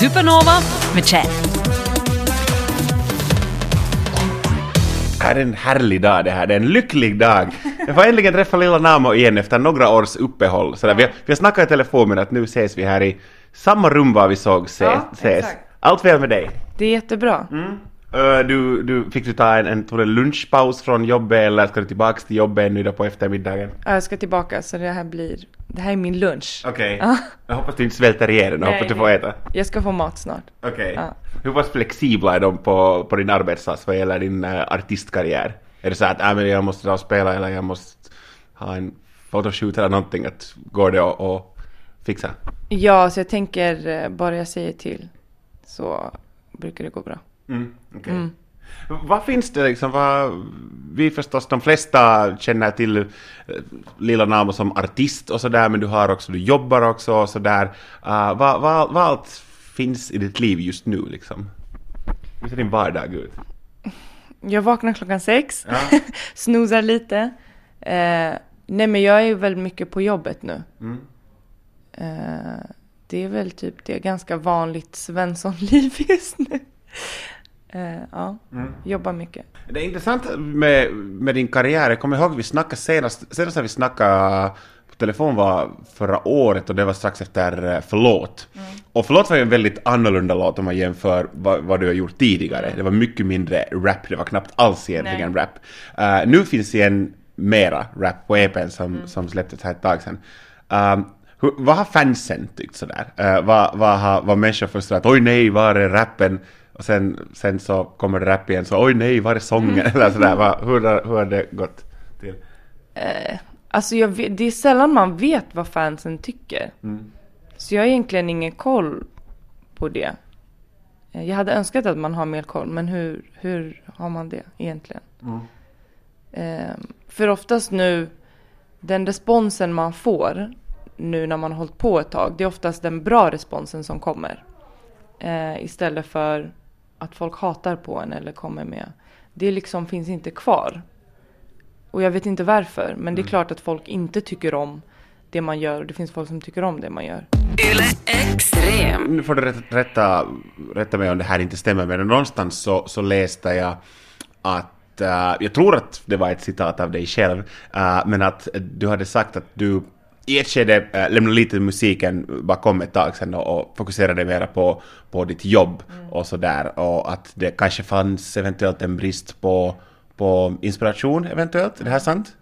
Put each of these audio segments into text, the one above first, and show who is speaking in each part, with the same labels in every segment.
Speaker 1: Supernova med Chad.
Speaker 2: Det här är en härlig dag det här, det är en lycklig dag. Jag får äntligen träffa lilla Namo igen efter några års uppehåll. Så där, vi, har, vi har snackat i telefon men att nu ses vi här i samma rum var vi såg se,
Speaker 3: Ja,
Speaker 2: ses.
Speaker 3: exakt.
Speaker 2: Allt väl med dig?
Speaker 3: Det är jättebra.
Speaker 2: Ö, du, du, fick du ta en, en, tror det, lunchpaus från jobbet eller ska du tillbaks till jobbet nu då på eftermiddagen?
Speaker 3: Ja, Jag ska tillbaka så det här blir, det här är min lunch.
Speaker 2: Okej.
Speaker 3: Ja.
Speaker 2: Jag hoppas du inte svälter ihjäl den,
Speaker 3: Nej,
Speaker 2: hoppas du får äta.
Speaker 3: Jag ska få mat snart.
Speaker 2: Okej.
Speaker 3: Ja.
Speaker 2: Hur pass flexibla är de på, på din arbetsplats vad gäller din uh, artistkarriär? Är det så att äh, men jag måste dra och spela eller jag måste ha en photoshoot eller någonting? Att går det att att fixa?
Speaker 3: Ja, så jag tänker eh, bara jag säger till så brukar det gå bra.
Speaker 2: Mm, okej.
Speaker 3: Mm.
Speaker 2: Vad finns det liksom, vad, vi förstås, de flesta känner till eh, Lilla Namo som artist och sådär, men du har också, du jobbar också och sådär. Uh, vad, vad, vad allt finns i ditt liv just nu liksom? Hur ser din vardag ut?
Speaker 3: Jag vaknar klockan sex,
Speaker 2: Ja.
Speaker 3: snoozar lite. Eh, nej men jag är väl mycket på jobbet nu.
Speaker 2: Mm.
Speaker 3: Eh, det är väl typ det ganska vanligt Svenssonliv just nu. Eh, ja,
Speaker 2: Mm.
Speaker 3: jobbar mycket.
Speaker 2: Det är intressant med, med din karriär. Jag kommer ihåg vi snackade senast, senast när vi snackade på telefon var förra året och det var strax efter eh, Förlåt. Och Förlåt var ju en väldigt annorlunda låt om man jämför vad, vad du har gjort tidigare. Det var mycket mindre rap, det var knappt alls egentligen
Speaker 3: Nej.
Speaker 2: rap. Eh, nu finns det en mera rap på EPn som, som släpptes här ett tag sedan. Um, hur, vad har fansen tyckt sådär? Uh, vad, vad har vad människor först att oj nej, var är rappen? Och sen, sen så kommer det rap igen så oj nej, var är sången? Eller sådär, vad, hur, hur har det gått till?
Speaker 3: Eh, alltså jag vet, det är sällan man vet vad fansen tycker.
Speaker 2: Mm.
Speaker 3: Så jag har egentligen ingen koll på det. Eh, Jag hade önskat att man har mer koll, men hur, hur har man det egentligen? Eh, för oftast nu, den responsen man får nu när man har hållit på ett tag, det är oftast den bra responsen som kommer. Eh, istället för att folk hatar på en eller kommer med. Det liksom finns inte kvar. Och jag vet inte varför, men det är klart att folk inte tycker om det man gör och det finns folk som tycker om det man gör.
Speaker 1: Extrem.
Speaker 2: Nu får du rätta, rätta, rätta mig om det här inte stämmer, men någonstans så, så läste jag att, eh, jag tror att det var ett citat av dig själv, eh, men att du hade sagt att du i ett skede uh, lämnade lite musiken bakom ett tag sedan och, och fokuserade mera på, på ditt jobb och sådär och att det kanske fanns eventuellt en brist på, på inspiration eventuellt, är det här sant?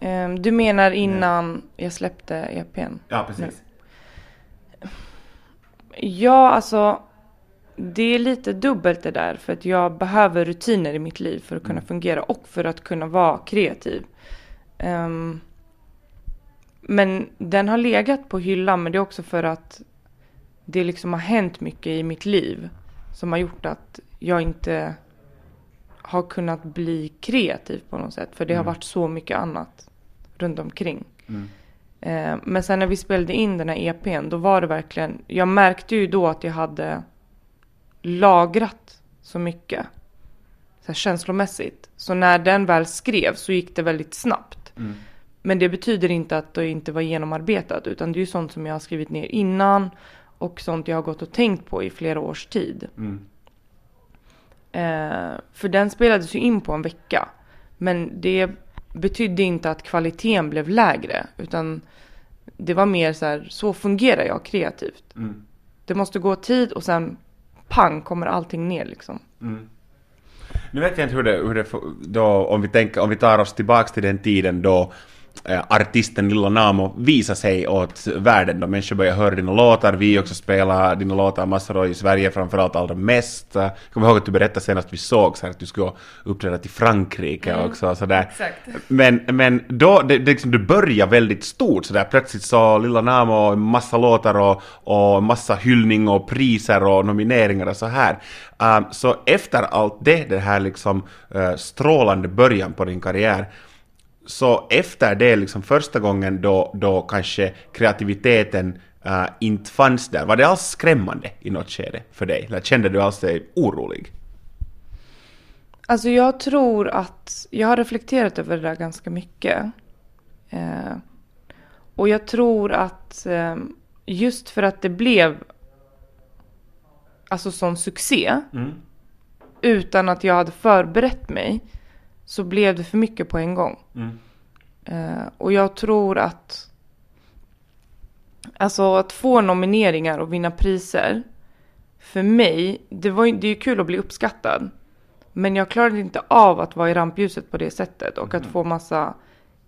Speaker 3: Eh, du menar innan jag släppte EPn?
Speaker 2: Ja, precis.
Speaker 3: Ja, alltså det är lite dubbelt det där för att jag behöver rutiner i mitt liv för att kunna fungera och för att kunna vara kreativ. Ehm, men den har legat på hyllan men det är också för att det liksom har hänt mycket i mitt liv som har gjort att jag inte har kunnat bli kreativ på något sätt för det har varit så mycket annat runt omkring. Eh, Men sen när vi spelade in den här EPn, då var det verkligen, jag märkte ju då att jag hade lagrat så mycket. Så här känslomässigt. Så när den väl skrevs så gick det väldigt snabbt. Men det betyder inte att det inte var genomarbetat, utan det är ju sånt som jag har skrivit ner innan och sånt jag har gått och tänkt på i flera års tid. Eh, för den spelades ju in på en vecka. Men det betydde inte att kvaliteten blev lägre. Utan det var mer så här, så fungerar jag kreativt. Det måste gå tid och sen pang kommer allting ner liksom.
Speaker 2: Nu vet jag inte hur det, hur det då, om vi, tänker, om vi tar oss tillbaks till den tiden då artisten Lilla Namo visar sig åt världen då människor börjar höra dina låtar, vi också spelar dina låtar massor i Sverige framförallt allra mest. Eh, Jag kommer ihåg att du berättade senast vi sågs här att du skulle uppträda till Frankrike också och sådär.
Speaker 3: exakt.
Speaker 2: Men, men då, det, det, liksom, det börjar väldigt stort sådär plötsligt så Lilla Namo, massa låtar och, och massa hyllning och priser och nomineringar och så här. Um, så efter allt det, det här liksom uh, strålande början på din karriär, så efter det liksom första gången då, då kanske kreativiteten uh, inte fanns där, var det alls skrämmande i något skede för dig? Eller kände du alls dig orolig?
Speaker 3: Alltså jag tror att jag har reflekterat över det där ganska mycket. Eh, och jag tror att eh, just för att det blev alltså sån succé. Utan att jag hade förberett mig. Så blev det för mycket på en gång. Eh, och jag tror att Alltså att få nomineringar och vinna priser. För mig, det, var, det är ju kul att bli uppskattad. Men jag klarade inte av att vara i rampljuset på det sättet. Och att få massa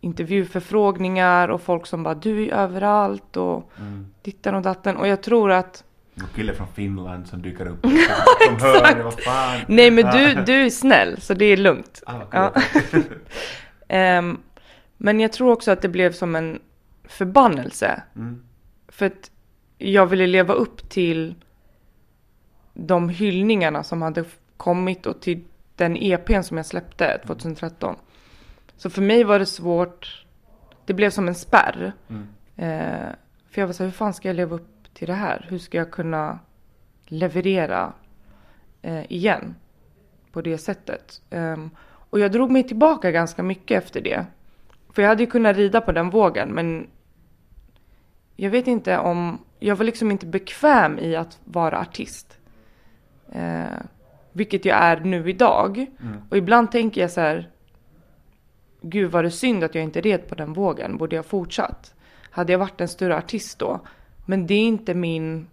Speaker 3: intervjuförfrågningar och folk som bara du är överallt och ditten och datten. Och jag tror att
Speaker 2: En kille från Finland som dyker upp. Som hör det, vad fan.
Speaker 3: Nej men du, du är snäll så det är lugnt.
Speaker 2: Ah,
Speaker 3: Ja.
Speaker 2: cool.
Speaker 3: Ehm, men jag tror också att det blev som en förbannelse.
Speaker 2: Mm.
Speaker 3: För att jag ville leva upp till de hyllningarna som hade kommit och till den EPn som jag släppte 2013. Så för mig var det svårt. Det blev som en spärr.
Speaker 2: Mm.
Speaker 3: Eh, för jag var så här, hur fan ska jag leva upp till det här? Hur ska jag kunna leverera eh, igen på det sättet? Ehm, och jag drog mig tillbaka ganska mycket efter det. För jag hade ju kunnat rida på den vågen men jag vet inte om, jag var liksom inte bekväm i att vara artist. Eh, vilket jag är nu idag. Och ibland tänker jag så här, gud var det synd att jag inte red på den vågen, borde jag fortsatt? Hade jag varit en större artist då? Men det är inte min,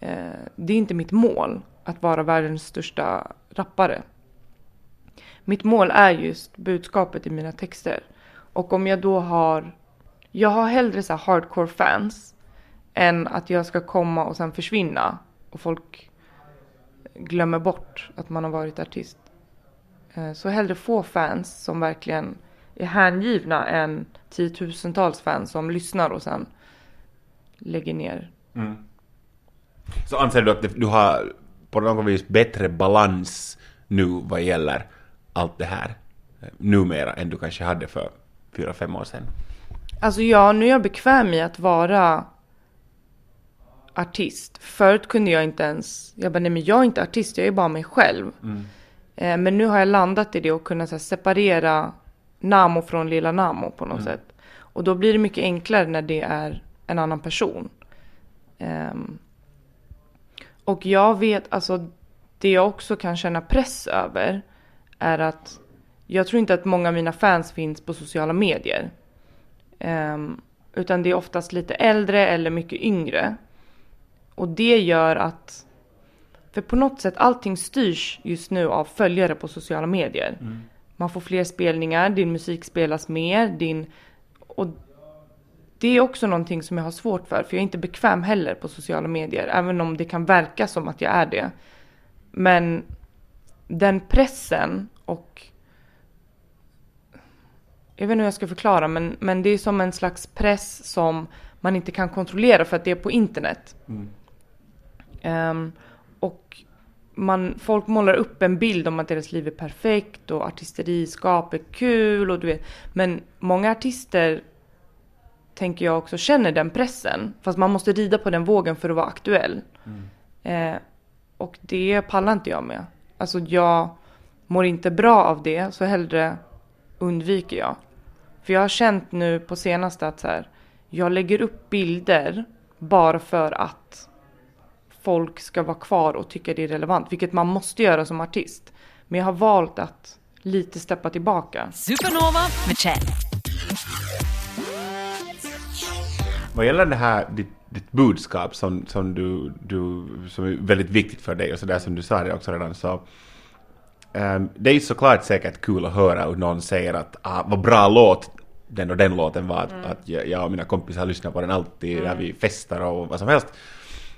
Speaker 3: eh, det är inte mitt mål att vara världens största rappare. Mitt mål är just budskapet i mina texter. Och om jag då har, jag har hellre så här hardcore fans än att jag ska komma och sen försvinna och folk glömmer bort att man har varit artist. Eh, så hellre få fans som verkligen är hängivna än tiotusentals fans som lyssnar och sen lägger ner.
Speaker 2: Så anser du att det- du har på något vis bättre balans nu vad gäller allt det här eh, numera än du kanske hade för fyra, fem år sedan?
Speaker 3: Alltså ja, nu är jag bekväm i att vara artist. Förut kunde jag inte ens, jag bara nej men jag är inte artist, jag är bara mig själv. Eh, men nu har jag landat i det och kunnat här, separera Namo från lilla Namo på något sätt. Och då blir det mycket enklare när det är en annan person. Ehm, och jag vet, alltså det jag också kan känna press över är att jag tror inte att många av mina fans finns på sociala medier. Ehm, utan det är oftast lite äldre eller mycket yngre. Och det gör att, för på något sätt allting styrs just nu av följare på sociala medier. Man får fler spelningar, din musik spelas mer, din... Och det är också någonting som jag har svårt för, för jag är inte bekväm heller på sociala medier, även om det kan verka som att jag är det. Men den pressen och jag vet inte hur jag ska förklara, men, men det är som en slags press som man inte kan kontrollera för att det är på internet. Ehm, och man, folk målar upp en bild om att deras liv är perfekt och artisteriskap är kul och du vet. Men många artister tänker jag också känner den pressen. Fast man måste rida på den vågen för att vara aktuell. Eh, och det pallar inte jag med. Alltså jag mår inte bra av det, så hellre undviker jag. För jag har känt nu på senaste att så här, jag lägger upp bilder bara för att folk ska vara kvar och tycka det är relevant, vilket man måste göra som artist. Men jag har valt att lite steppa tillbaka.
Speaker 1: Supernova med Chad.
Speaker 2: Vad gäller det här, ditt, ditt budskap som, som, du, du, som är väldigt viktigt för dig och sådär som du sa det också redan så ehm, det är ju såklart säkert kul att höra hur någon säger att ah, vad bra låt den och den låten var, att, att jag, jag och mina kompisar lyssnar på den alltid när vi festar och vad som helst.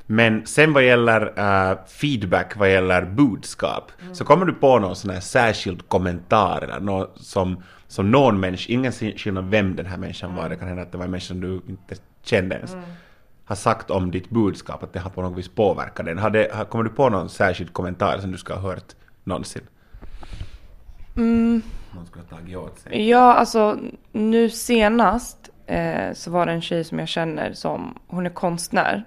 Speaker 2: Men sen vad gäller eh, feedback, vad gäller budskap, så kommer du på någon sån här särskild kommentar eller någon som, som någon människa, ingen skillnad vem den här människan var, det kan hända att det var en människa som du inte kände ens, har sagt om ditt budskap, att det har på något vis påverkat den. Har det, har, kommer du på någon särskild kommentar som du ska ha hört någonsin? Någon skulle ha tagit åt sig.
Speaker 3: Ja, alltså nu senast eh, så var det en tjej som jag känner som, hon är konstnär.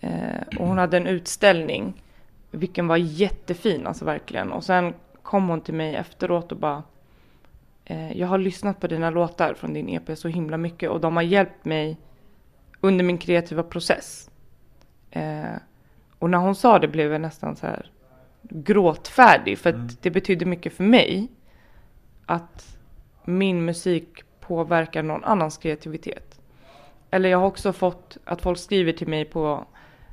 Speaker 3: Eh, och hon hade en utställning, vilken var jättefin, alltså verkligen. Och sen kom hon till mig efteråt och bara, eh, jag har lyssnat på dina låtar från din EP så himla mycket och de har hjälpt mig under min kreativa process. Eh, Och när hon sa det blev jag nästan så här gråtfärdig för att
Speaker 2: Mm.
Speaker 3: det betydde mycket för mig att min musik påverkar någon annans kreativitet. Eller jag har också fått att folk skriver till mig på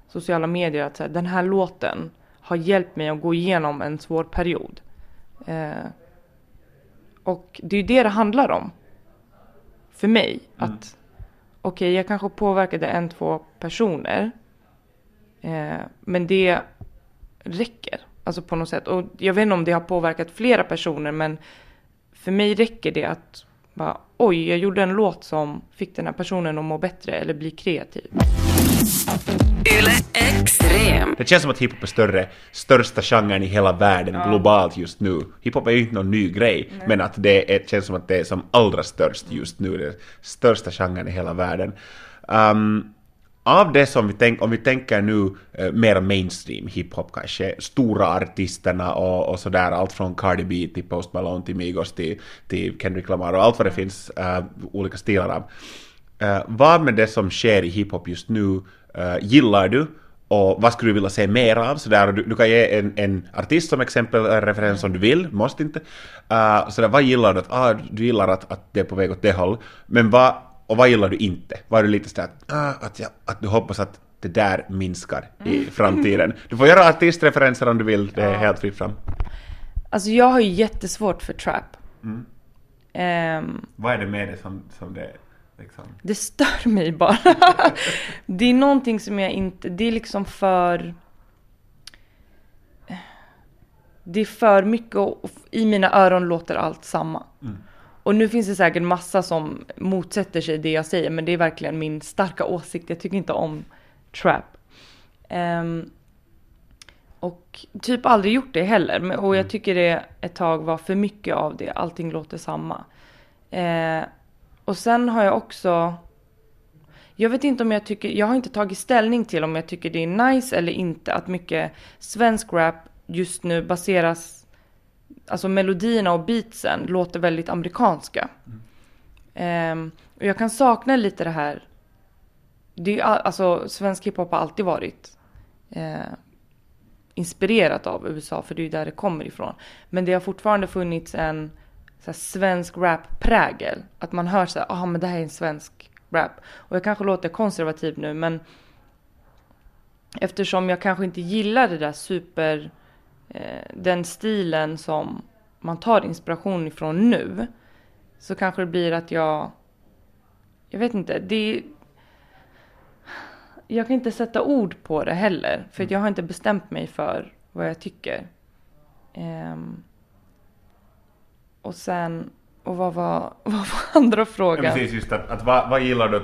Speaker 3: sociala medier att så här, den här låten har hjälpt mig att gå igenom en svår period. Eh, och det är ju det det handlar om. För mig.
Speaker 2: Mm.
Speaker 3: Att okej, jag kanske påverkade en, två personer. Eh, men det räcker. Alltså på något sätt. Och jag vet inte om det har påverkat flera personer men för mig räcker det att bara, oj, jag gjorde en låt som fick den här personen att må bättre eller bli kreativ.
Speaker 1: Yle Extrem.
Speaker 2: Det känns som att hiphop är större, största genren i hela världen globalt just nu. Hiphop är ju inte någon ny grej, men att det är, känns som att det är som allra störst just nu. Det är största genren i hela världen. Um, av det som vi tänker, om vi tänker nu uh, mer mainstream hiphop kanske, stora artisterna och, och sådär, allt från Cardi B till Post Malone till Migos till, till Kendrick Lamar och allt vad det finns uh, olika stilar av. Uh, vad med det som sker i hiphop just nu uh, gillar du och vad skulle du vilja se mer av? Så där, du, du kan ge en, en artist som exempel, en referens om du vill, måste inte. Uh, så där, vad gillar du? Att, ah, du gillar att, att det är på väg åt det håll. Men vad, och vad gillar du inte? Vad är du lite sådär att, ah, att, jag, att du hoppas att det där minskar i framtiden? Du får göra artistreferenser om du vill, det är helt fritt fram.
Speaker 3: Alltså jag har ju jättesvårt för trap. Ehm,
Speaker 2: Vad är det med det som, som det liksom...
Speaker 3: Det stör mig bara. det är någonting som jag inte, det är liksom för... Det är för mycket och i mina öron låter allt samma. Och nu finns det säkert massa som motsätter sig det jag säger men det är verkligen min starka åsikt. Jag tycker inte om trap. Ehm, och typ aldrig gjort det heller. Och jag tycker det ett tag var för mycket av det. Allting låter samma. Eh, och sen har jag också... Jag vet inte om jag tycker... Jag har inte tagit ställning till om jag tycker det är nice eller inte att mycket svensk rap just nu baseras... Alltså melodierna och beatsen låter väldigt amerikanska. Ehm, och jag kan sakna lite det här... Det är, alltså svensk hiphop har alltid varit eh, inspirerat av USA för det är ju där det kommer ifrån. Men det har fortfarande funnits en så svensk rap-prägel. Att man hör så här, ah men det här är en svensk rap. Och jag kanske låter konservativ nu men eftersom jag kanske inte gillar det där super, eh, den stilen som man tar inspiration ifrån nu. Så kanske det blir att jag, jag vet inte, det jag kan inte sätta ord på det heller. För att jag har inte bestämt mig för vad jag tycker. Ehm, och sen, och vad var, vad var andra
Speaker 2: Ja,
Speaker 3: frågan?
Speaker 2: precis, just att, att vad, vad gillar du,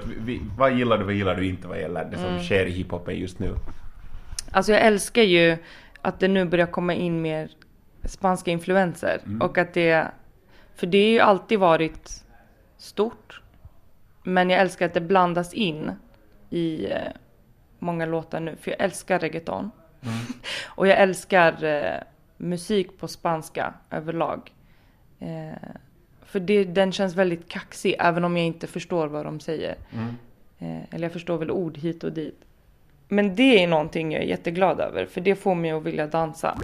Speaker 2: vad gillar du, vad gillar du inte vad gäller det som sker i hiphopen just nu?
Speaker 3: Alltså jag älskar ju att det nu börjar komma in mer spanska influenser. Och att det, för det har ju alltid varit stort. Men jag älskar att det blandas in i eh, många låtar nu. För jag älskar reggaeton. och jag älskar eh, musik på spanska överlag. Eh, för det, den känns väldigt kaxig även om jag inte förstår vad de säger. Eh, eller jag förstår väl ord hit och dit. Men det är någonting jag är jätteglad över för det får mig att vilja dansa.